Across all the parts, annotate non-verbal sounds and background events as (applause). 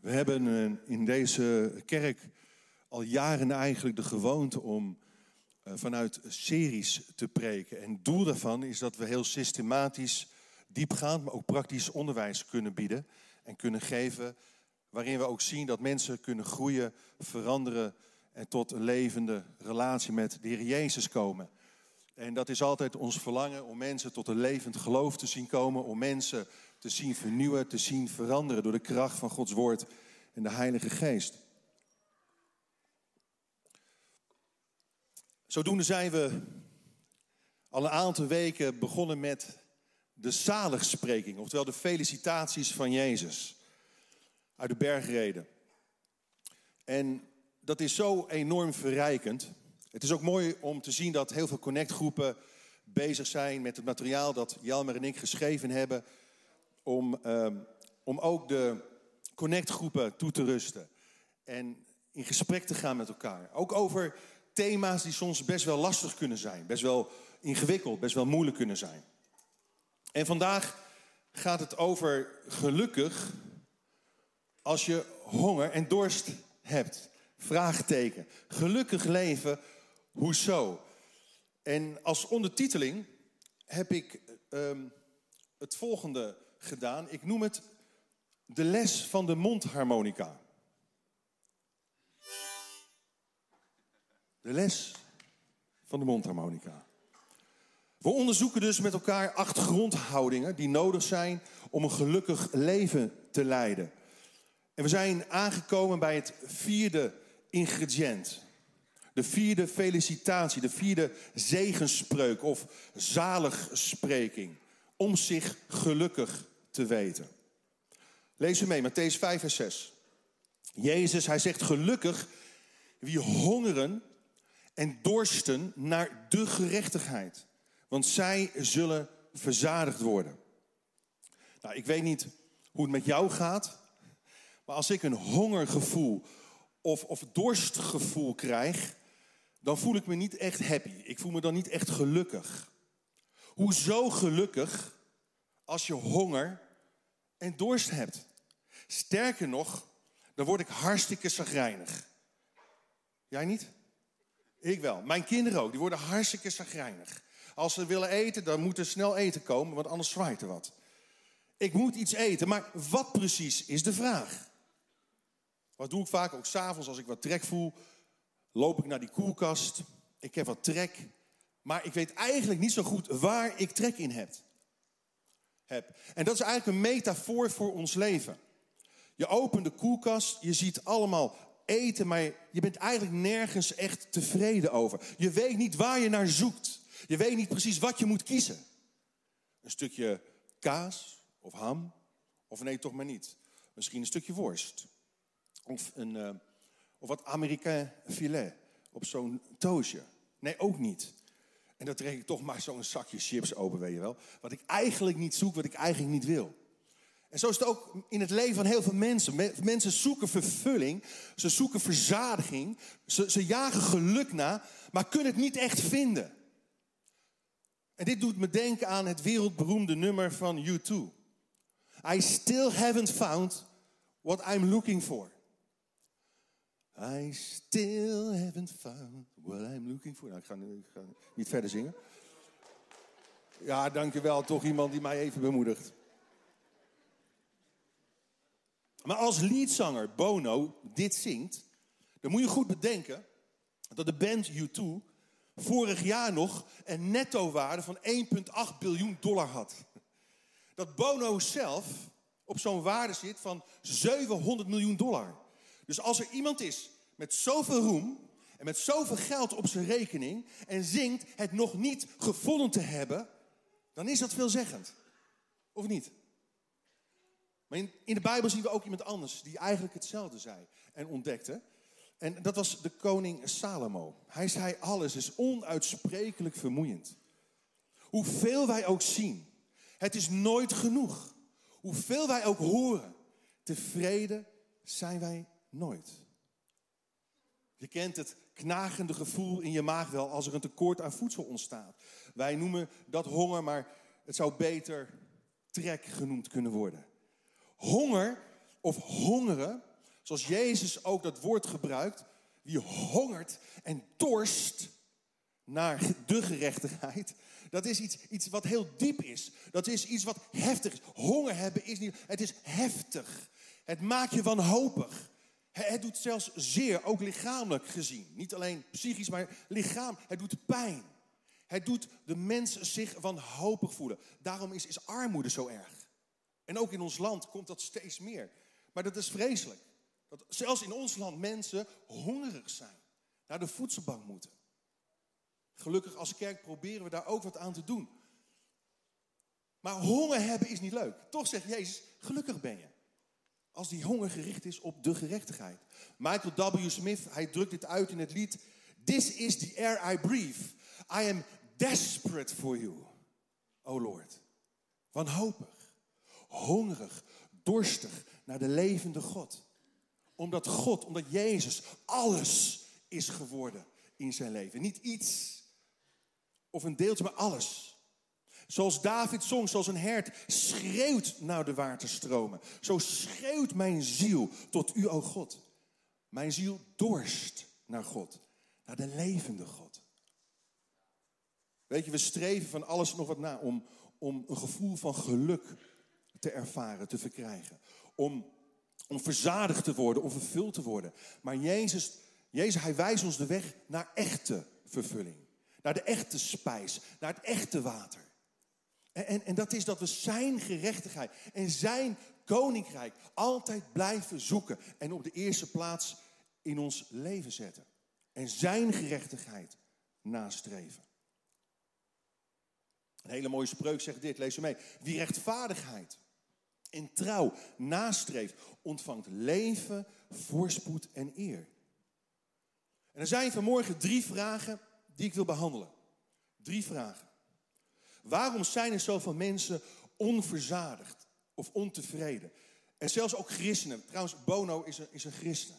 We hebben eh, in deze kerk al jaren eigenlijk de gewoonte om eh, vanuit series te preken. En het doel daarvan is dat we heel systematisch, diepgaand, maar ook praktisch onderwijs kunnen bieden en kunnen geven. Waarin we ook zien dat mensen kunnen groeien, veranderen en tot een levende relatie met de Heer Jezus komen. En dat is altijd ons verlangen om mensen tot een levend geloof te zien komen, om mensen te zien vernieuwen, te zien veranderen door de kracht van Gods Woord en de Heilige Geest. Zodoende zijn we al een aantal weken begonnen met de zaligspreking, oftewel de felicitaties van Jezus uit de bergreden. En dat is zo enorm verrijkend. Het is ook mooi om te zien dat heel veel connectgroepen bezig zijn met het materiaal dat Jelmer en ik geschreven hebben. Om, um, om ook de connectgroepen toe te rusten. En in gesprek te gaan met elkaar. Ook over thema's die soms best wel lastig kunnen zijn. Best wel ingewikkeld, best wel moeilijk kunnen zijn. En vandaag gaat het over gelukkig als je honger en dorst hebt. Vraagteken. Gelukkig leven, hoezo? En als ondertiteling heb ik um, het volgende gedaan. Ik noem het de les van de mondharmonica. De les van de mondharmonica. We onderzoeken dus met elkaar acht grondhoudingen die nodig zijn om een gelukkig leven te leiden. En we zijn aangekomen bij het vierde ingrediënt. De vierde felicitatie, de vierde zegenspreuk of zaligspreking. Om zich gelukkig te weten. Lees u mee, Matthäus 5 vers 6. Jezus, hij zegt gelukkig wie hongeren en dorsten naar de gerechtigheid. Want zij zullen verzadigd worden. Nou, ik weet niet hoe het met jou gaat. Maar als ik een hongergevoel of, of dorstgevoel krijg, dan voel ik me niet echt happy. Ik voel me dan niet echt gelukkig. Hoezo gelukkig als je honger en dorst hebt? Sterker nog, dan word ik hartstikke zagrijnig. Jij niet? Ik wel. Mijn kinderen ook. Die worden hartstikke zagrijnig. Als ze willen eten, dan moet er snel eten komen, want anders zwaait er wat. Ik moet iets eten, maar wat precies is de vraag? Wat doe ik vaak? Ook s'avonds als ik wat trek voel, loop ik naar die koelkast. Ik heb wat trek, maar ik weet eigenlijk niet zo goed waar ik trek in heb. En dat is eigenlijk een metafoor voor ons leven. Je opent de koelkast, je ziet allemaal eten, maar je bent eigenlijk nergens echt tevreden over. Je weet niet waar je naar zoekt. Je weet niet precies wat je moet kiezen. Een stukje kaas of ham, of nee, toch maar niet. Misschien een stukje worst. Of, een, uh, of wat Amerikaan filet op zo'n toosje. Nee, ook niet. En dan trek ik toch maar zo'n zakje chips open, weet je wel. Wat ik eigenlijk niet zoek, wat ik eigenlijk niet wil. En zo is het ook in het leven van heel veel mensen. Mensen zoeken vervulling, ze zoeken verzadiging, ze, ze jagen geluk na, maar kunnen het niet echt vinden. En dit doet me denken aan het wereldberoemde nummer van U2. I still haven't found what I'm looking for. I still haven't found what I'm looking for. Nou, ik ga, ga niet verder zingen. Ja, dankjewel. Toch iemand die mij even bemoedigt. Maar als leadzanger Bono dit zingt, dan moet je goed bedenken dat de band U2 vorig jaar nog een netto-waarde van 1,8 biljoen dollar had. Dat Bono zelf op zo'n waarde zit van 700 miljoen dollar. Dus als er iemand is met zoveel roem en met zoveel geld op zijn rekening en zingt het nog niet gevonden te hebben, dan is dat veelzeggend. Of niet? Maar in, in de Bijbel zien we ook iemand anders die eigenlijk hetzelfde zei en ontdekte. En dat was de koning Salomo. Hij zei alles is onuitsprekelijk vermoeiend. Hoeveel wij ook zien, het is nooit genoeg. Hoeveel wij ook horen, tevreden zijn wij nooit. Je kent het knagende gevoel in je maag wel als er een tekort aan voedsel ontstaat. Wij noemen dat honger, maar het zou beter trek genoemd kunnen worden. Honger of hongeren Zoals Jezus ook dat woord gebruikt. Wie hongert en dorst naar de gerechtigheid. Dat is iets, iets wat heel diep is. Dat is iets wat heftig is. Honger hebben is niet. Het is heftig. Het maakt je wanhopig. Het doet zelfs zeer, ook lichamelijk gezien. Niet alleen psychisch, maar lichaam. Het doet pijn. Het doet de mens zich wanhopig voelen. Daarom is, is armoede zo erg. En ook in ons land komt dat steeds meer. Maar dat is vreselijk. Dat zelfs in ons land mensen hongerig zijn. Naar de voedselbank moeten. Gelukkig als kerk proberen we daar ook wat aan te doen. Maar honger hebben is niet leuk. Toch zegt Jezus, gelukkig ben je. Als die honger gericht is op de gerechtigheid. Michael W. Smith, hij drukt dit uit in het lied. This is the air I breathe. I am desperate for you, o Lord. Wanhopig, hongerig, dorstig naar de levende God. Omdat God, omdat Jezus alles is geworden in zijn leven. Niet iets of een deeltje, maar alles. Zoals David zong, zoals een hert schreeuwt naar de waterstromen. Zo schreeuwt mijn ziel tot u, o God. Mijn ziel dorst naar God, naar de levende God. Weet je, we streven van alles nog wat na om, om een gevoel van geluk te ervaren, te verkrijgen. Om, om verzadigd te worden, om vervuld te worden. Maar Jezus, Jezus, hij wijst ons de weg naar echte vervulling. Naar de echte spijs, naar het echte water. En, en, dat is dat we zijn gerechtigheid en zijn koninkrijk altijd blijven zoeken. En op de eerste plaats in ons leven zetten. En zijn gerechtigheid nastreven. Een hele mooie spreuk zegt dit, lees je mee. Wie rechtvaardigheid en trouw nastreeft, ontvangt leven, voorspoed en eer. En er zijn vanmorgen drie vragen die ik wil behandelen. Drie vragen. Waarom zijn er zoveel mensen onverzadigd of ontevreden? En zelfs ook christenen. Trouwens, Bono is een, is een christen.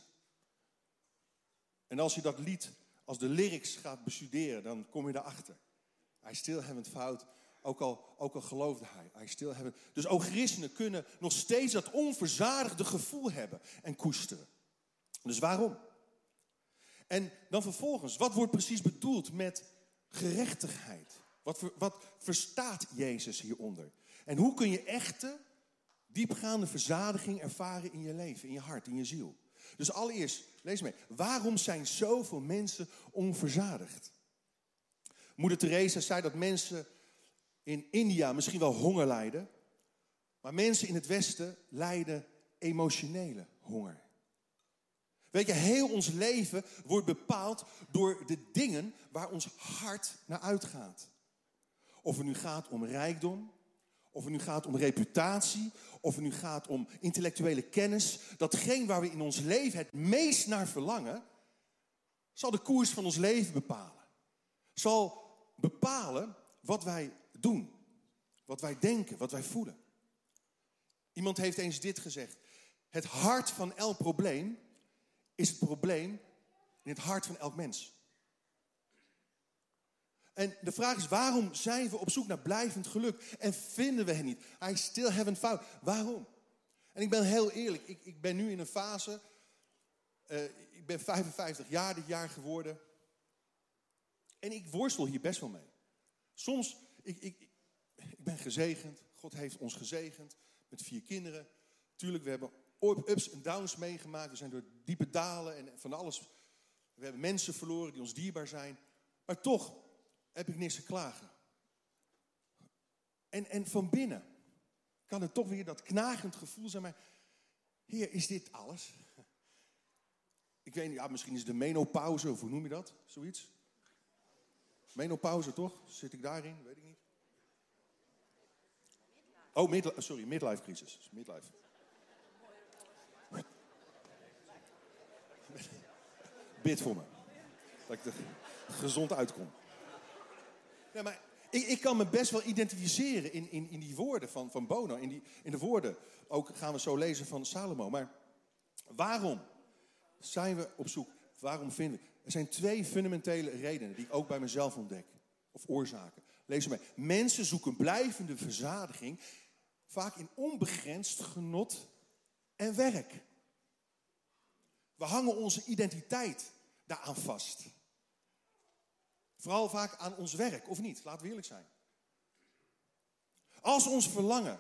En als je dat lied, als de lyrics gaat bestuderen, dan kom je erachter. I still haven't found, ook al, ook al geloofde hij. I still. Dus ook christenen kunnen nog steeds dat onverzadigde gevoel hebben en koesteren. Dus waarom? En dan vervolgens, wat wordt precies bedoeld met gerechtigheid? Wat, wat verstaat Jezus hieronder? En hoe kun je echte, diepgaande verzadiging ervaren in je leven, in je hart, in je ziel? Dus allereerst, lees mee. Waarom zijn zoveel mensen onverzadigd? Moeder Teresa zei dat mensen in India misschien wel honger lijden, maar mensen in het Westen lijden emotionele honger. Weet je, heel ons leven wordt bepaald door de dingen waar ons hart naar uitgaat. Of het nu gaat om rijkdom, of het nu gaat om reputatie, of het nu gaat om intellectuele kennis. Datgene waar we in ons leven het meest naar verlangen, zal de koers van ons leven bepalen. Zal bepalen wat wij doen, wat wij denken, wat wij voelen. Iemand heeft eens dit gezegd. Het hart van elk probleem is het probleem in het hart van elk mens. En de vraag is, waarom zijn we op zoek naar blijvend geluk en vinden we het niet? I still haven't found. Waarom? En ik ben heel eerlijk, ik, ik ben nu in een fase, uh, ik ben 55 jaar dit jaar geworden. En ik worstel hier best wel mee. Soms, ik, ik, ik ben gezegend, God heeft ons gezegend met vier kinderen. Tuurlijk, we hebben ups en downs meegemaakt. We zijn door diepe dalen en van alles. We hebben mensen verloren die ons dierbaar zijn. Maar toch heb ik niks te klagen. En, en van binnen kan het toch weer dat knagend gevoel zijn. Maar Heer, is dit alles? Ik weet niet, ja, misschien is de menopauze, of hoe noem je dat? Zoiets? Menopauze, toch? Zit ik daarin? Weet ik niet. Oh, sorry, midlife crisis. Midlife. Bid voor me. Dat ik er gezond uitkom. Ja, maar ik, ik, kan me best wel identificeren in, in, in die woorden van, van Bono. In, die, in de woorden, ook gaan we zo lezen van Salomo. Maar waarom zijn we op zoek? Waarom vinden we? Er zijn twee fundamentele redenen die ik ook bij mezelf ontdek. Of oorzaken. Lees mij. Mensen zoeken blijvende verzadiging. Vaak in onbegrensd genot en werk. We hangen onze identiteit daaraan vast. Vooral vaak aan ons werk, of niet? Laten we eerlijk zijn. Als ons verlangen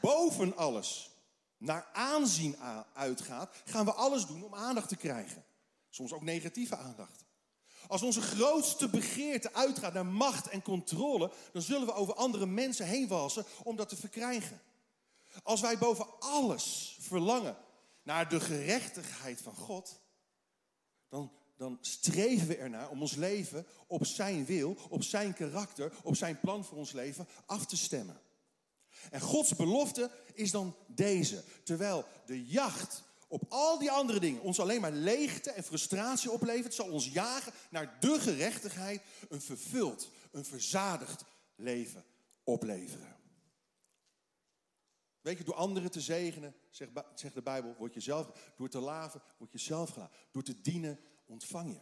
boven alles naar aanzien uitgaat, gaan we alles doen om aandacht te krijgen. Soms ook negatieve aandacht. Als onze grootste begeerte uitgaat naar macht en controle, dan zullen we over andere mensen heen walsen om dat te verkrijgen. Als wij boven alles verlangen naar de gerechtigheid van God, dan, dan streven we ernaar om ons leven op Zijn wil, op Zijn karakter, op Zijn plan voor ons leven af te stemmen. En Gods belofte is dan deze. Terwijl de jacht op al die andere dingen ons alleen maar leegte en frustratie oplevert, zal ons jagen naar de gerechtigheid een vervuld, een verzadigd leven opleveren. Weet je, door anderen te zegenen, zegt de Bijbel, word je zelf, door te laven, word je zelf gelaten. Door te dienen, ontvang je.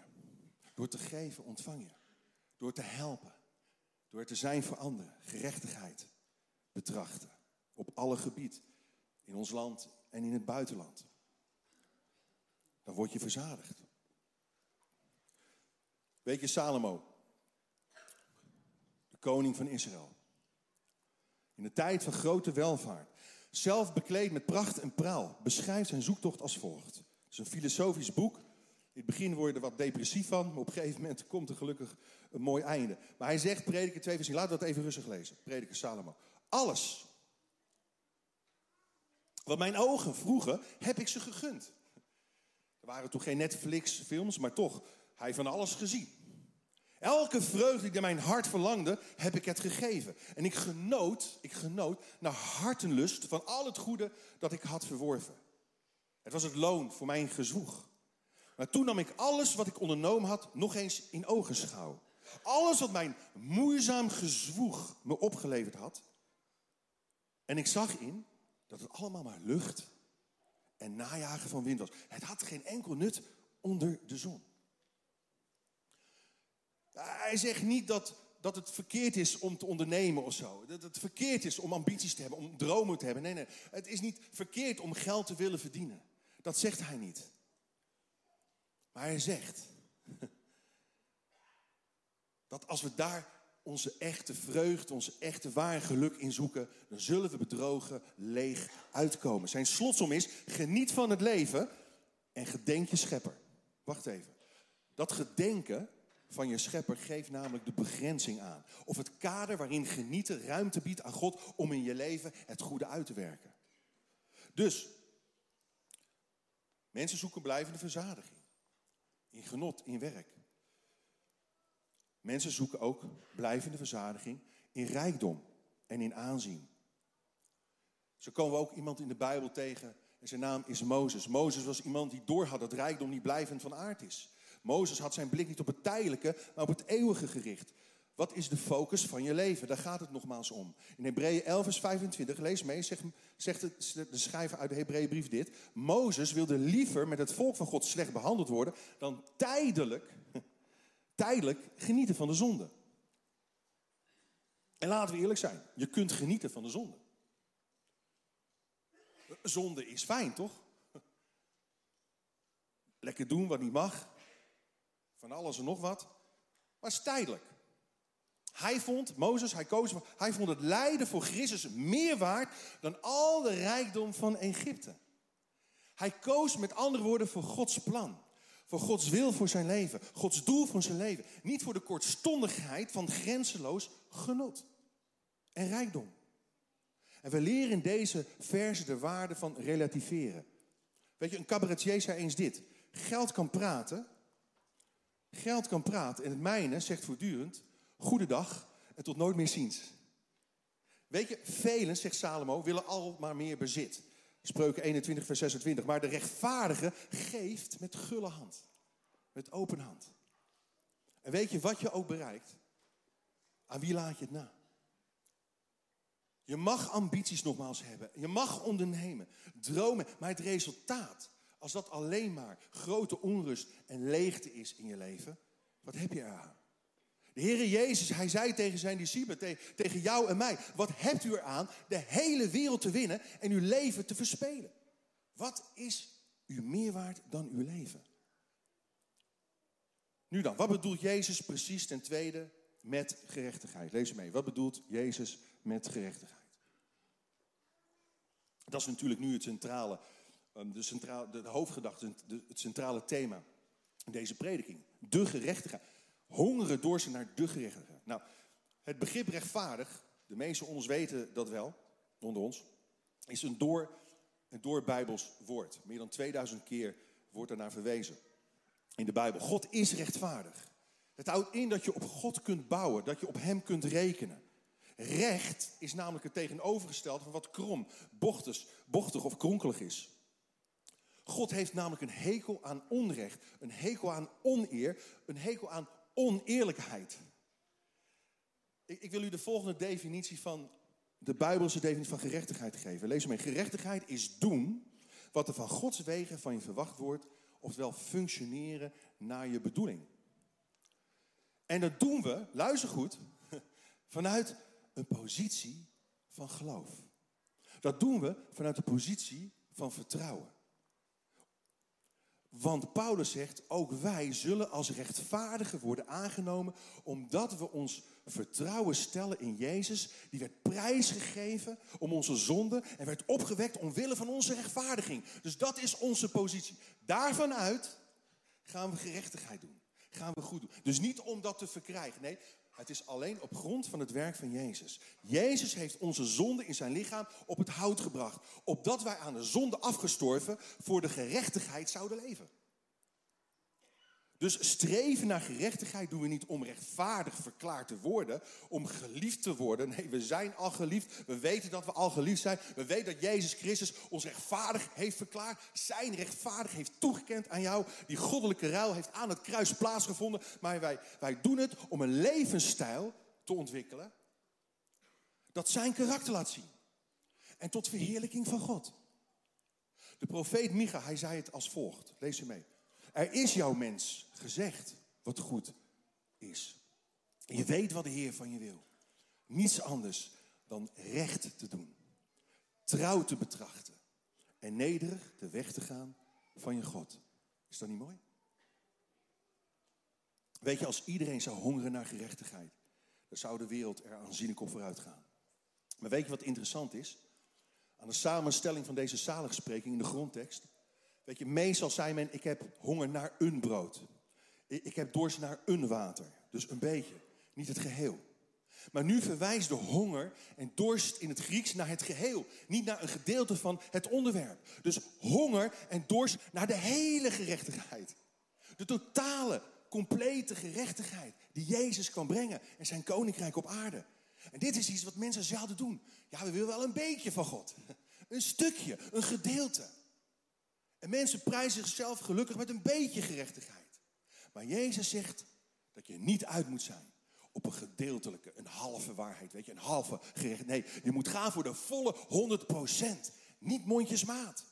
Door te geven, ontvang je. Door te helpen. Door te zijn voor anderen. Gerechtigheid betrachten. Op alle gebied. In ons land en in het buitenland. Dan word je verzadigd. Weet je, Salomo, de koning van Israël. In de tijd van grote welvaart zelf bekleed met pracht en praal, beschrijft zijn zoektocht als volgt. Het is een filosofisch boek. In het begin word je er wat depressief van, maar op een gegeven moment komt er gelukkig een mooi einde. Maar hij zegt, prediker 2 vers 10, laten we dat even rustig lezen. Prediker Salomo. Alles wat mijn ogen vroegen, heb ik ze gegund. Er waren toen geen Netflix-films, maar toch, hij van alles gezien. Elke vreugde die mijn hart verlangde, heb ik het gegeven. En ik genoot, ik genoot naar hartenlust van al het goede dat ik had verworven. Het was het loon voor mijn gezwoeg. Maar toen nam ik alles wat ik ondernomen had nog eens in ogenschouw. Alles wat mijn moeizaam gezwoeg me opgeleverd had. En ik zag in dat het allemaal maar lucht en najagen van wind was. Het had geen enkel nut onder de zon. Hij zegt niet dat, dat het verkeerd is om te ondernemen of zo. Dat het verkeerd is om ambities te hebben, om dromen te hebben. Nee, nee. Het is niet verkeerd om geld te willen verdienen. Dat zegt hij niet. Maar hij zegt dat als we daar onze echte vreugde, onze echte ware geluk in zoeken, dan zullen we bedrogen leeg uitkomen. Zijn slotsom is: geniet van het leven en gedenk je schepper. Wacht even. Dat gedenken van je schepper geeft namelijk de begrenzing aan. Of het kader waarin genieten ruimte biedt aan God om in je leven het goede uit te werken. Dus, mensen zoeken blijvende verzadiging. In genot, in werk. Mensen zoeken ook blijvende verzadiging in rijkdom en in aanzien. Zo komen we ook iemand in de Bijbel tegen en zijn naam is Mozes. Mozes was iemand die doorhad dat rijkdom niet blijvend van aard is. Mozes had zijn blik niet op het tijdelijke, maar op het eeuwige gericht. Wat is de focus van je leven? Daar gaat het nogmaals om. In Hebreeën 11, vers 25, lees mee, zegt, de schrijver uit de Hebreeënbrief dit. Mozes wilde liever met het volk van God slecht behandeld worden dan tijdelijk (laughs) tijdelijk genieten van de zonde. En laten we eerlijk zijn, je kunt genieten van de zonde. Zonde is fijn, toch? Lekker doen wat niet mag. Van alles en nog wat. Maar het is tijdelijk. Hij vond, Mozes, hij koos, hij vond het lijden voor Christus meer waard dan al de rijkdom van Egypte. Hij koos met andere woorden voor Gods plan. Voor Gods wil voor zijn leven. Gods doel voor zijn leven. Niet voor de kortstondigheid van grenzeloos genot en rijkdom. En we leren in deze verse de waarde van relativeren. Weet je, een cabaretier zei eens dit. Geld kan praten. Geld kan praten. En het mijne zegt voortdurend, goedendag en tot nooit meer ziens. Weet je, velen, zegt Salomo, willen al maar meer bezit. Spreuken 21, vers 26. Maar de rechtvaardige geeft met gulle hand. Met open hand. En weet je wat je ook bereikt? Aan wie laat je het na? Je mag ambities nogmaals hebben. Je mag ondernemen, dromen. Maar het resultaat, als dat alleen maar grote onrust en leegte is in je leven, wat heb je eraan? De Heere Jezus, hij zei tegen zijn discipelen, tegen jou en mij, wat hebt u eraan de hele wereld te winnen en uw leven te verspelen? Wat is u meer waard dan uw leven. Nu dan, wat bedoelt Jezus precies ten tweede met gerechtigheid? Lees mee. Wat bedoelt Jezus met gerechtigheid? Dat is natuurlijk nu het centrale, ehm, de, centrale, de hoofdgedachte, het centrale thema in deze prediking. De gerechtigheid. Hongeren door ze naar de gerechtigheid. Nou, het begrip rechtvaardig, de meesten ons weten dat wel, onder ons, is een door, een door Bijbels woord. Meer dan 2000 keer wordt er naar verwezen in de Bijbel. God is rechtvaardig. Het houdt in dat je op God kunt bouwen, dat je op Hem kunt rekenen. Recht is namelijk het tegenovergestelde van wat krom, bochtig, bochtig of kronkelig is. God heeft namelijk een hekel aan onrecht, een hekel aan oneer, een hekel aan oneerlijkheid. Ik, ik wil u de volgende definitie van de Bijbelse definitie van gerechtigheid geven. Lees mee. Gerechtigheid is doen wat er van Gods wegen van je verwacht wordt, oftewel functioneren naar je bedoeling. En dat doen we, luister goed, (laughs) vanuit een positie van geloof. Dat doen we vanuit een positie van vertrouwen. Want Paulus zegt, ook wij zullen als rechtvaardigen worden aangenomen, omdat we ons vertrouwen stellen in Jezus, die werd prijsgegeven om onze zonde en werd opgewekt omwille van onze rechtvaardiging. Dus dat is onze positie. Daarvan uit gaan we gerechtigheid doen. Gaan we goed doen. Dus niet om dat te verkrijgen. Nee, het is alleen op grond van het werk van Jezus. Jezus heeft onze zonde in zijn lichaam op het hout gebracht. Opdat wij aan de zonde afgestorven voor de gerechtigheid zouden leven. Dus streven naar gerechtigheid doen we niet om rechtvaardig verklaard te worden, om geliefd te worden. Nee, we zijn al geliefd. We weten dat we al geliefd zijn. We weten dat Jezus Christus ons rechtvaardig heeft verklaard. Zijn rechtvaardig heeft toegekend aan jou. Die goddelijke ruil heeft aan het kruis plaatsgevonden. Maar wij, wij doen het om een levensstijl te ontwikkelen dat zijn karakter laat zien. En tot verheerlijking van God. De profeet Micha, hij zei het als volgt. Lees u mee. Er is jouw mens gezegd wat goed is. Je weet wat de Heer van je wil. Niets anders dan recht te doen. Trouw te betrachten. En nederig de weg te gaan van je God. Is dat niet mooi? Weet je, als iedereen zou hongeren naar gerechtigheid, dan zou de wereld er aanzienlijk op vooruit gaan. Maar weet je wat interessant is? Aan de samenstelling van deze zaligspreking in de grondtekst Weet je, meestal zei men, ik heb honger naar een brood. Ik heb dorst naar een water. Dus een beetje, niet het geheel. Maar nu verwijst de honger en dorst in het Grieks naar het geheel. Niet naar een gedeelte van het onderwerp. Dus honger en dorst naar de hele gerechtigheid. De totale, complete gerechtigheid die Jezus kan brengen en zijn koninkrijk op aarde. En dit is iets wat mensen zelden doen. Ja, we willen wel een beetje van God. Een stukje, een gedeelte. En mensen prijzen zichzelf gelukkig met een beetje gerechtigheid. Maar Jezus zegt dat je niet uit moet zijn op een gedeeltelijke, een halve waarheid. Weet je, een halve gerechtigheid. Nee, je moet gaan voor de volle 100%. Niet mondjesmaat.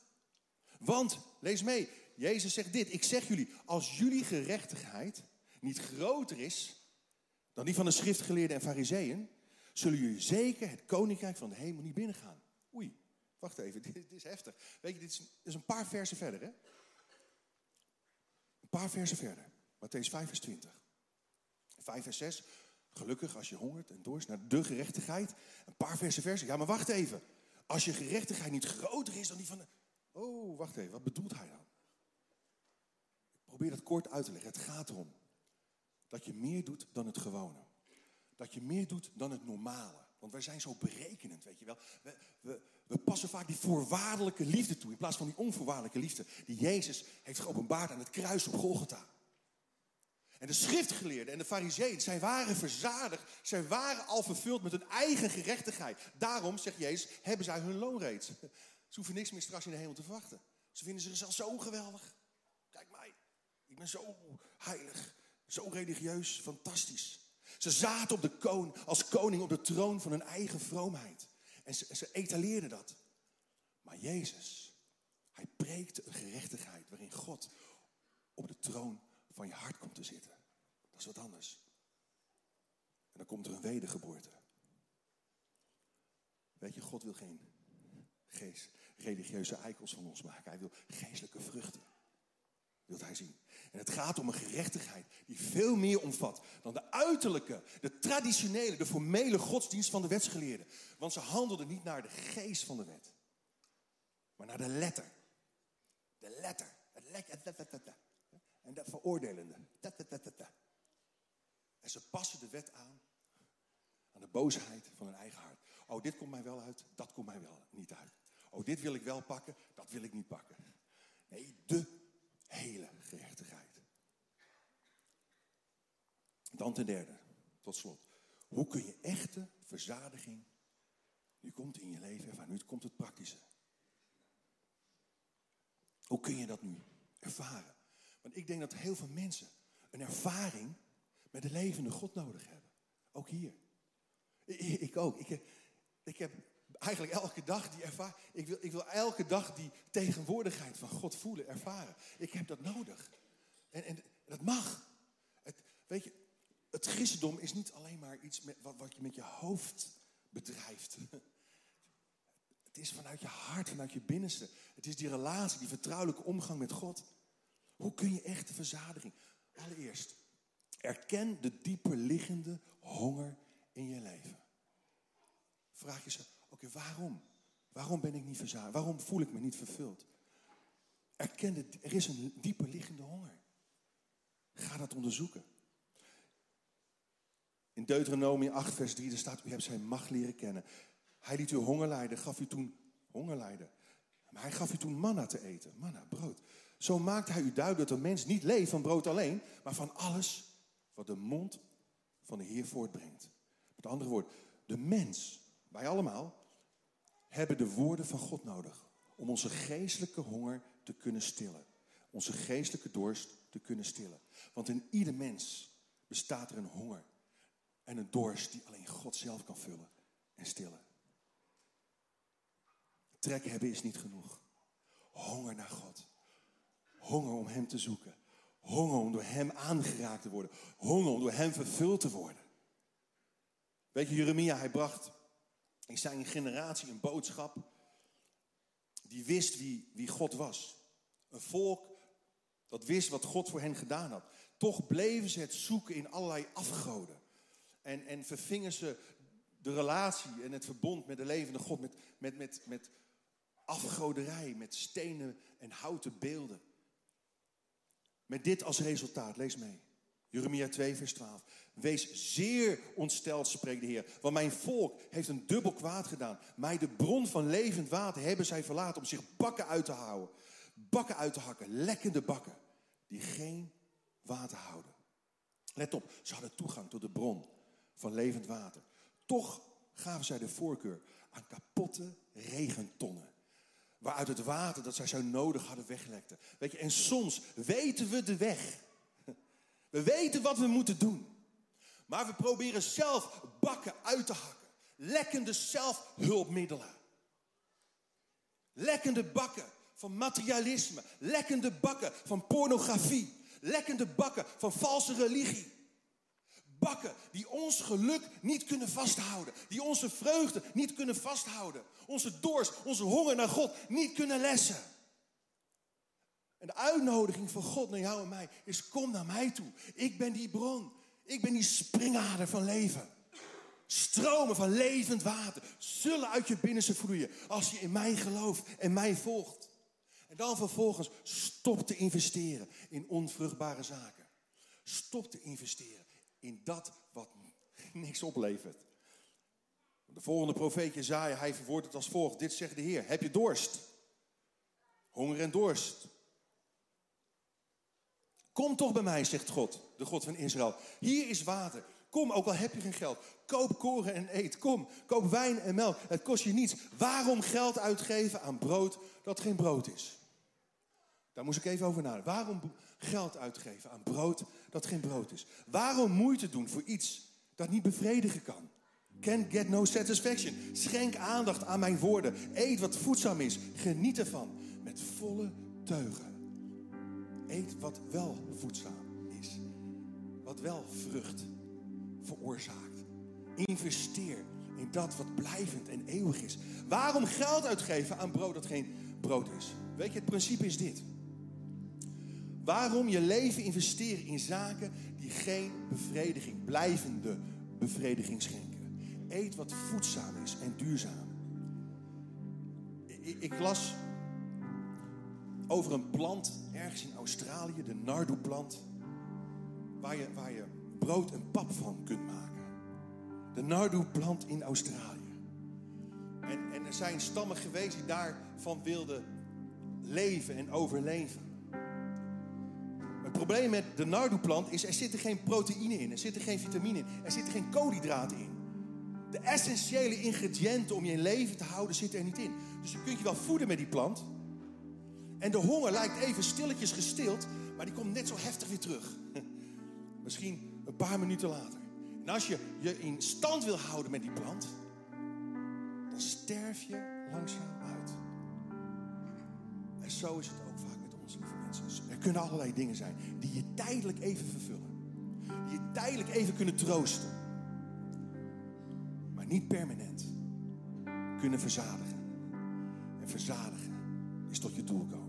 Want, lees mee, Jezus zegt dit. Ik zeg jullie, als jullie gerechtigheid niet groter is dan die van de schriftgeleerden en fariseeën, zullen jullie zeker het koninkrijk van de hemel niet binnengaan. Oei. Wacht even, (laughs) dit, is heftig. Weet je, dit is, een paar versen verder, hè? Een paar versen verder. Matthäus 5, vers 20. 5 vers 6. Gelukkig als je hongert en dorst naar de gerechtigheid. Een paar versen versen. Ja, maar wacht even. Als je gerechtigheid niet groter is dan die van de... Oh, wacht even. Wat bedoelt hij dan? Ik probeer dat kort uit te leggen. Het gaat erom dat je meer doet dan het gewone. Dat je meer doet dan het normale. Want wij zijn zo berekenend, weet je wel. We, we, we passen vaak die voorwaardelijke liefde toe in plaats van die onvoorwaardelijke liefde die Jezus heeft geopenbaard aan het kruis op Golgotha. En de schriftgeleerden en de fariseeën, zij waren verzadigd. Zij waren al vervuld met hun eigen gerechtigheid. Daarom, zegt Jezus, hebben zij hun loon reeds. Ze hoeven niks meer straks in de hemel te verwachten. Ze vinden zichzelf zo geweldig. Kijk mij, ik ben zo heilig, zo religieus, fantastisch. Ze zaten op de koning, als koning op de troon van hun eigen vroomheid. En ze, etaleerden dat. Maar Jezus, hij preekte een gerechtigheid waarin God op de troon van je hart komt te zitten. Dat is wat anders. En dan komt er een wedergeboorte. Weet je, God wil geen geest, religieuze eikels van ons maken. Hij wil geestelijke vruchten. Wilt hij zien. En het gaat om een gerechtigheid die veel meer omvat dan de uiterlijke, de traditionele, de formele godsdienst van de wetsgeleerden. Want ze handelden niet naar de geest van de wet, maar naar de letter. De letter. Het letter. En dat veroordelende. En ze passen de wet aan aan de boosheid van hun eigen hart. Oh, dit komt mij wel uit, dat komt mij wel niet uit. Oh, dit wil ik wel pakken, dat wil ik niet pakken. Nee, de hele gerechtigheid. Dan ten derde, tot slot. Hoe kun je echte verzadiging, nu komt in je leven nu komt het praktische. Hoe kun je dat nu ervaren? Want ik denk dat heel veel mensen een ervaring met de levende God nodig hebben. Ook hier. Ik ook. Ik, ik heb eigenlijk elke dag die ervaring. Ik wil, ik wil elke dag die tegenwoordigheid van God voelen, ervaren. Ik heb dat nodig. En, en dat mag. Het, weet je, het christendom is niet alleen maar iets met, wat, wat je met je hoofd bedrijft. (laughs) Het is vanuit je hart, vanuit je binnenste. Het is die relatie, die vertrouwelijke omgang met God. Hoe kun je echte verzadiging? Allereerst, erken de dieper liggende honger in je leven. Vraag waarom? Waarom ben ik niet verzadigd? Waarom voel ik me niet vervuld? Erken er is een dieper liggende honger. Ga dat onderzoeken. In Deuteronomie 8, vers 3, er staat, u hebt zijn macht leren kennen. Hij liet u honger lijden, gaf u toen honger lijden. Maar hij gaf u toen manna te eten, manna, brood. Zo maakt hij u duidelijk dat de mens niet leeft van brood alleen, maar van alles wat de mond van de Heer voortbrengt. Met andere woorden, de mens, wij allemaal, hebben de woorden van God nodig om onze geestelijke honger te kunnen stillen. Onze geestelijke dorst te kunnen stillen. Want in ieder mens bestaat er een honger en een dorst die alleen God zelf kan vullen en stillen. Trek hebben is niet genoeg. Honger naar God. Honger om Hem te zoeken. Honger om door Hem aangeraakt te worden. Honger om door Hem vervuld te worden. Weet je, Jeremia, hij bracht in zijn generatie een boodschap die wist wie, wie God was. Een volk dat wist wat God voor hen gedaan had. Toch bleven ze het zoeken in allerlei afgoden. En, en vervingen ze de relatie en het verbond met de levende God met, met, met, met afgoderij, met stenen en houten beelden. Met dit als resultaat, lees mee. Jeremia 2, vers 12. Wees zeer ontsteld, spreekt de Heer. Want mijn volk heeft een dubbel kwaad gedaan. Mij de bron van levend water hebben zij verlaten om zich bakken uit te houden. Bakken uit te hakken, lekkende bakken. Die geen water houden. Let op, ze hadden toegang tot de bron van levend water. Toch gaven zij de voorkeur aan kapotte regentonnen. Waaruit het water dat zij zo nodig hadden weglekte. Weet je, en soms weten we de weg. We weten wat we moeten doen. Maar we proberen zelf bakken uit te hakken. Lekkende zelfhulpmiddelen. Lekkende bakken van materialisme. Lekkende bakken van pornografie. Lekkende bakken van valse religie. Bakken die ons geluk niet kunnen vasthouden. Die onze vreugde niet kunnen vasthouden. Onze dorst, onze honger naar God niet kunnen lessen. En de uitnodiging van God naar jou en mij is: kom naar mij toe. Ik ben die bron. Ik ben die springader van leven. Stromen van levend water zullen uit je binnenste vloeien als je in mij gelooft en mij volgt. En dan vervolgens stop te investeren in onvruchtbare zaken. Stop te investeren in dat wat (laughs) niks oplevert. De volgende profeet Jezaja, hij verwoordt het als volgt. Dit zegt de Heer. Heb je dorst? Honger en dorst. Kom toch bij mij, zegt God, de God van Israël. Hier is water. Kom, ook al heb je geen geld. Koop koren en eet. Kom, koop wijn en melk. Het kost je niets. Waarom geld uitgeven aan brood dat geen brood is? Daar moest ik even over nadenken. Waarom geld uitgeven aan brood dat geen brood is? Waarom moeite doen voor iets dat niet bevredigen kan? Can get no satisfaction. Schenk aandacht aan mijn woorden. Eet wat voedzaam is. Geniet ervan. Met volle teugen. Eet wat wel voedzaam is. Wat wel vrucht veroorzaakt. Investeer in dat wat blijvend en eeuwig is. Waarom geld uitgeven aan brood dat geen brood is? Weet je, het principe is dit. Waarom je leven investeren in zaken die geen bevrediging, blijvende bevrediging schenken? Eet wat voedzaam is en duurzaam. Ik, ik las over een plant ergens in Australië, de Nardo-plant, waar je, waar je brood en pap van kunt maken. De Nardo-plant in Australië. En, en er zijn stammen geweest die daarvan wilden leven en overleven. Het probleem met de Nardo-plant is, er zitten geen proteïne in, er zitten geen vitamine in, er zitten geen koolhydraten in. De essentiële ingrediënten om je in leven te houden zitten er niet in. Dus je kunt je wel voeden met die plant. En de honger lijkt even stilletjes gestild, maar die komt net zo heftig weer terug. (laughs) Misschien een paar minuten later. En als je je in stand wil houden met die plant, dan sterf je langzaam uit. En zo is het ook vaak met ons, lieve mensen. Dus er kunnen allerlei dingen zijn die je tijdelijk even vervullen. Die je tijdelijk even kunnen troosten. Maar niet permanent kunnen verzadigen. En verzadigen is tot je doel komen.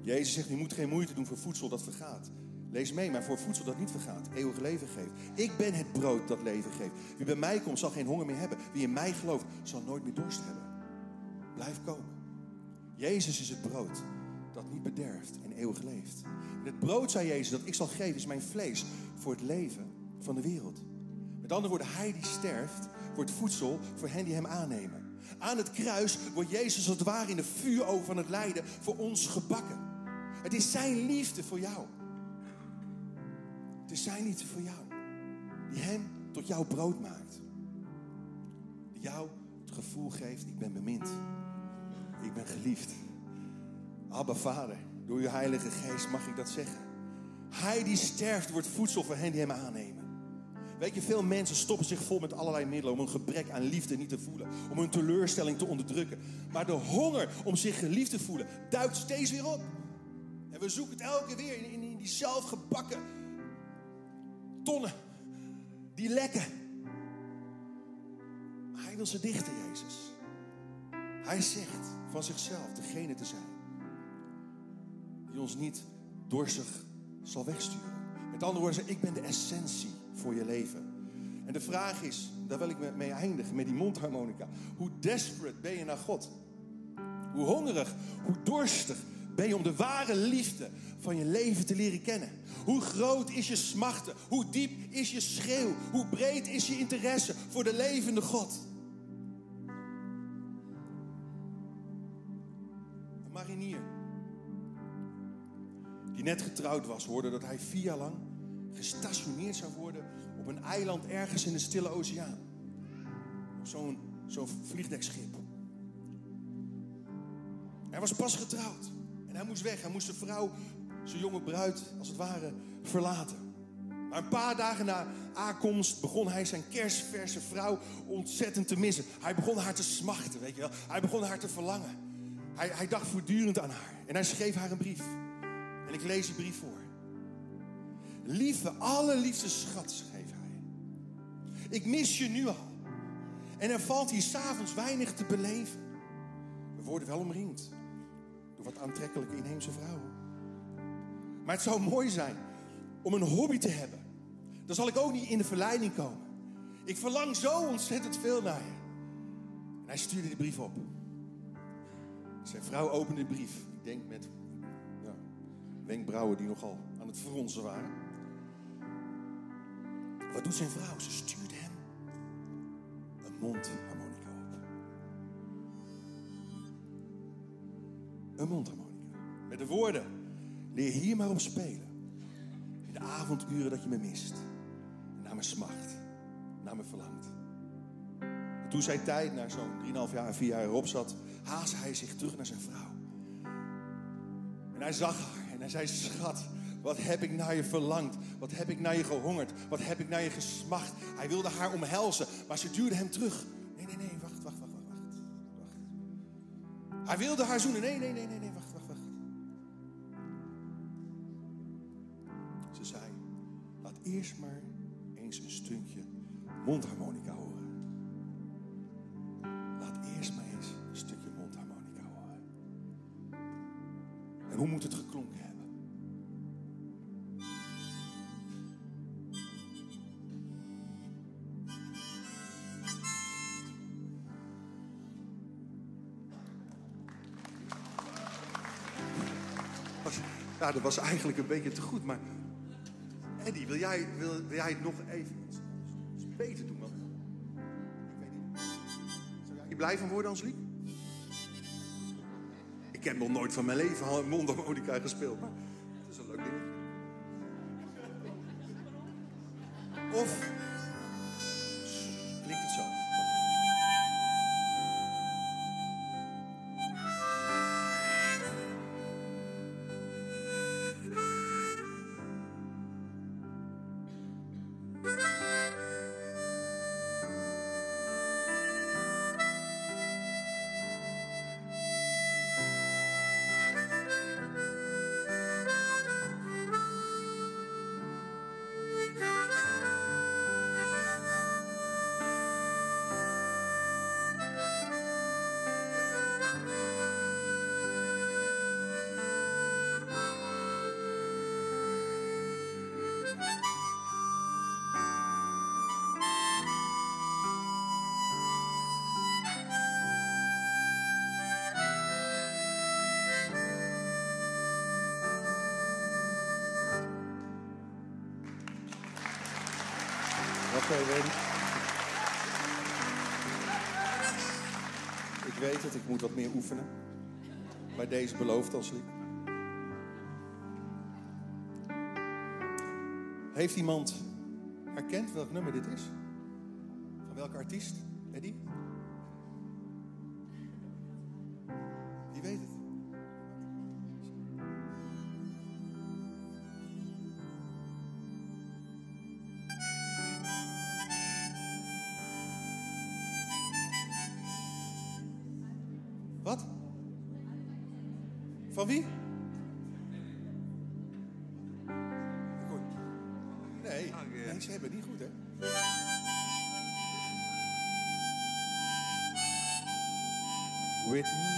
Jezus zegt, je moet geen moeite doen voor voedsel dat vergaat. Lees mee, maar voor voedsel dat niet vergaat, eeuwig leven geeft. Ik ben het brood dat leven geeft. Wie bij mij komt, zal geen honger meer hebben. Wie in mij gelooft, zal nooit meer dorst hebben. Blijf komen. Jezus is het brood dat niet bederft en eeuwig leeft. Het brood, zei Jezus, dat ik zal geven, is mijn vlees voor het leven van de wereld. Met andere woorden, hij die sterft, wordt voedsel voor hen die hem aannemen. Aan het kruis wordt Jezus als het ware in de vuuroven van het lijden voor ons gebakken. Het is zijn liefde voor jou. Het is zijn liefde voor jou. Die hem tot jouw brood maakt. Die jou het gevoel geeft, ik ben bemind. Ik ben geliefd. Abba Vader, door uw heilige geest mag ik dat zeggen. Hij die sterft wordt voedsel voor hen die hem aannemen. Weet je, veel mensen stoppen zich vol met allerlei middelen om een gebrek aan liefde niet te voelen. Om hun teleurstelling te onderdrukken. Maar de honger om zich geliefd te voelen duikt steeds weer op. We zoeken het elke weer in, in, in die zelfgebakken tonnen. Die lekken. Maar hij wil ze dichten, Jezus. Hij zegt van zichzelf degene te zijn. Die ons niet dorstig zal wegsturen. Met andere woorden, ik ben de essentie voor je leven. En de vraag is, daar wil ik mee eindigen, met die mondharmonica. Hoe desperate ben je naar God? Hoe hongerig, hoe dorstig ben je om de ware liefde van je leven te leren kennen? Hoe groot is je smachten? Hoe diep is je schreeuw? Hoe breed is je interesse voor de levende God? Een marinier die net getrouwd was, hoorde dat hij vier jaar lang gestationeerd zou worden op een eiland ergens in de Stille Oceaan. Op zo'n zo'n vliegdekschip. Hij was pas getrouwd. En hij moest weg. Hij moest zijn vrouw, zijn jonge bruid, als het ware, verlaten. Maar een paar dagen na aankomst begon hij zijn kerstverse vrouw ontzettend te missen. Hij begon haar te smachten, weet je wel. Hij begon haar te verlangen. Hij, hij dacht voortdurend aan haar. En hij schreef haar een brief. En ik lees die brief voor. Lieve, allerliefste schat, schreef hij. Ik mis je nu al. En er valt hier s'avonds weinig te beleven. We worden wel omringd wat aantrekkelijke inheemse vrouwen. Maar het zou mooi zijn om een hobby te hebben. Dan zal ik ook niet in de verleiding komen. Ik verlang zo ontzettend veel naar je. En hij stuurde die brief op. Zijn vrouw opende de brief. Ik denk met ja, wenkbrauwen die nogal aan het fronsen waren. Wat doet zijn vrouw? Ze stuurt hem een mondharmonica Een mondharmonica. Met de woorden: leer hier maar op spelen. In de avonduren dat je me mist. Naar me smacht. Naar me verlangt. En toen zijn tijd, na zo'n 3,5 jaar, 4 jaar erop zat, haastte hij zich terug naar zijn vrouw. En hij zag haar en hij zei: Schat, wat heb ik naar je verlangd? Wat heb ik naar je gehongerd? Wat heb ik naar je gesmacht? Hij wilde haar omhelzen, maar ze duwde hem terug. Hij wilde haar zoenen. Nee, nee, nee, nee, nee, wacht, wacht, wacht. Ze zei, laat eerst maar eens een stukje mondharmonica horen. Laat eerst maar eens een stukje mondharmonica horen. En hoe moet het geklonken hebben? Ja, dat was eigenlijk een beetje te goed, maar... Eddie, wil jij, wil, wil jij het nog even beter doen? Want ik weet niet. Zou jij blij van worden? Ik heb nog nooit van mijn leven een mondharmonica gespeeld, maar Ik. Ik weet het, ik moet wat meer oefenen. Bij deze belooft als liep. Heeft iemand herkend welk nummer dit is? Van welke artiest? Eddie? Misschien?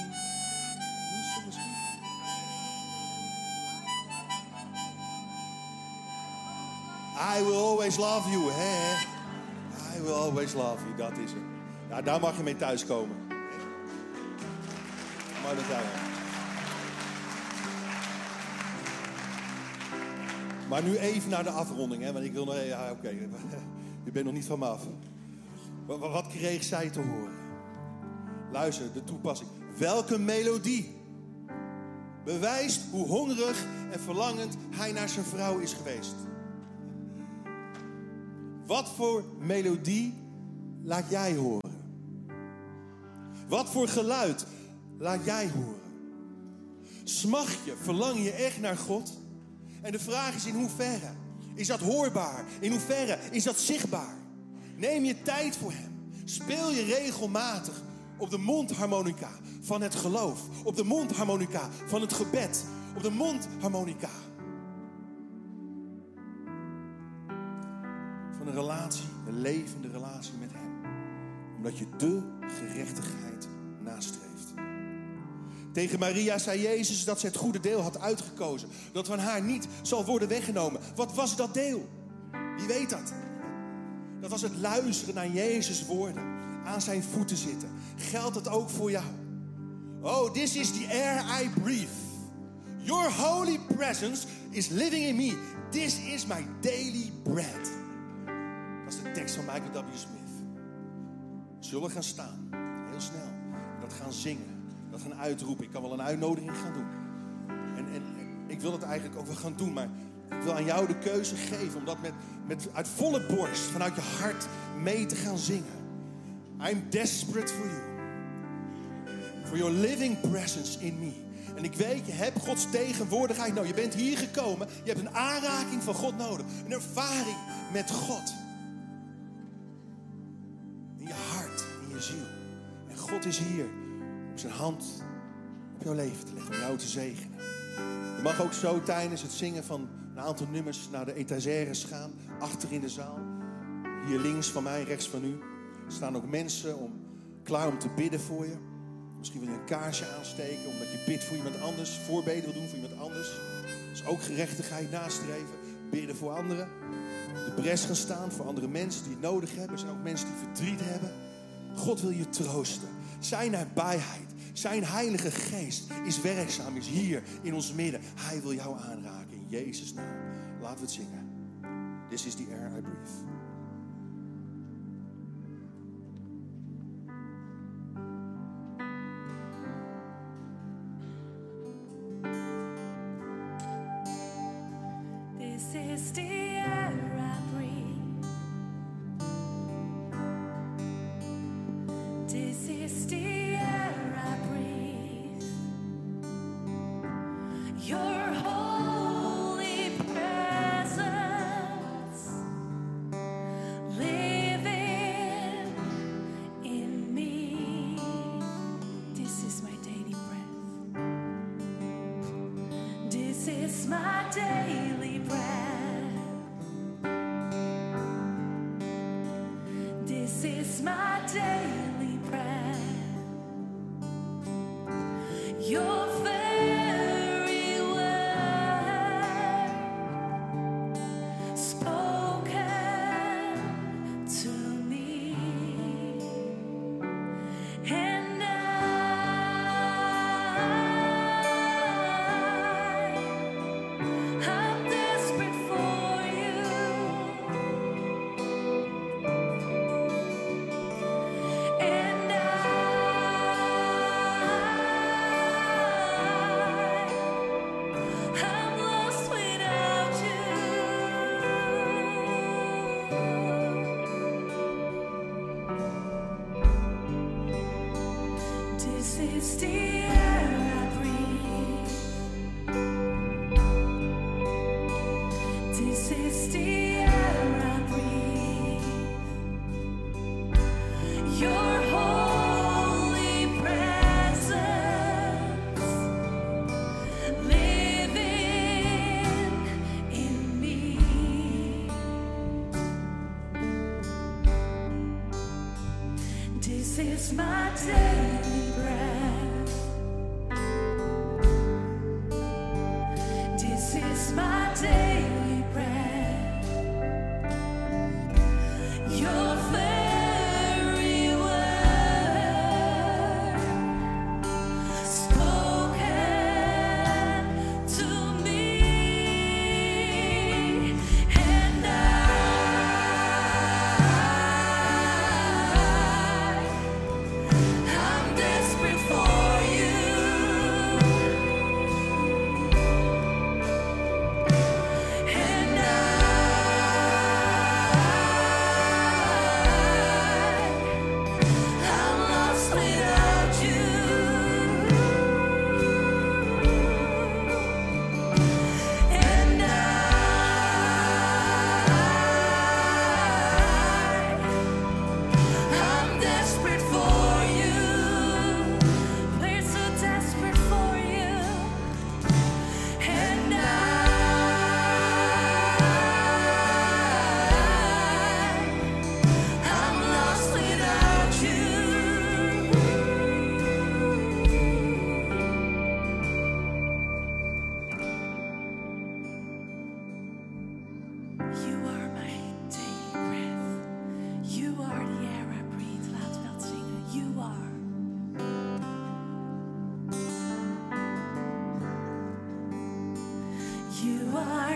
I will always love you, hè? I will always love you, dat is het. Ja, daar mag je mee thuiskomen. Maar dat. Maar nu even naar de afronding, hè? Want ik wil nog. Ja, oké. (laughs) Je bent nog niet van me af. Wat kreeg zij te horen? Luister, de toepassing. Welke melodie bewijst hoe hongerig en verlangend hij naar zijn vrouw is geweest? Wat voor melodie laat jij horen? Wat voor geluid laat jij horen? Smacht je, verlang je echt naar God? En de vraag is in hoeverre is dat hoorbaar? In hoeverre is dat zichtbaar? Neem je tijd voor Hem. Speel je regelmatig op de mondharmonica van het geloof. Op de mondharmonica van het gebed. Op de mondharmonica van een relatie, een levende relatie met Hem. Omdat je de gerechtigheid nastreeft. Tegen Maria zei Jezus dat ze het goede deel had uitgekozen. Dat van haar niet zal worden weggenomen. Wat was dat deel? Wie weet dat? Dat was het luisteren naar Jezus' woorden. Aan zijn voeten zitten. Geldt het ook voor jou? Oh, this is the air I breathe. Your holy presence is living in me. This is my daily bread. Dat is de tekst van Michael W. Smith. Zullen gaan staan, heel snel. Dat gaan zingen, dat gaan uitroepen. Ik kan wel een uitnodiging gaan doen. En, en, ik wil het eigenlijk ook wel gaan doen, maar ik wil aan jou de keuze geven om dat met, met uit volle borst, vanuit je hart mee te gaan zingen. I'm desperate for you. For your living presence in me. En ik weet, je hebt Gods tegenwoordigheid Nou, Je bent hier gekomen. Je hebt een aanraking van God nodig. Een ervaring met God. In je hart, in je ziel. En God is hier om zijn hand op jouw leven te leggen. Om jou te zegenen. Je mag ook zo tijdens het zingen van een aantal nummers naar de etagères gaan. Achter in de zaal. Hier links van mij, rechts van u. Er staan ook mensen om, klaar om te bidden voor je. Misschien wil je een kaarsje aansteken omdat je bidt voor iemand anders. Voorbeden wil doen voor iemand anders. Dus ook gerechtigheid nastreven. Bidden voor anderen. De pres gaan staan voor andere mensen die het nodig hebben. Er zijn ook mensen die verdriet hebben. God wil je troosten. Zijn nabijheid, zijn heilige geest is werkzaam, is hier in ons midden. Hij wil jou aanraken in Jezus' naam. Laten we het zingen. This is the air I breathe.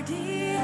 dear.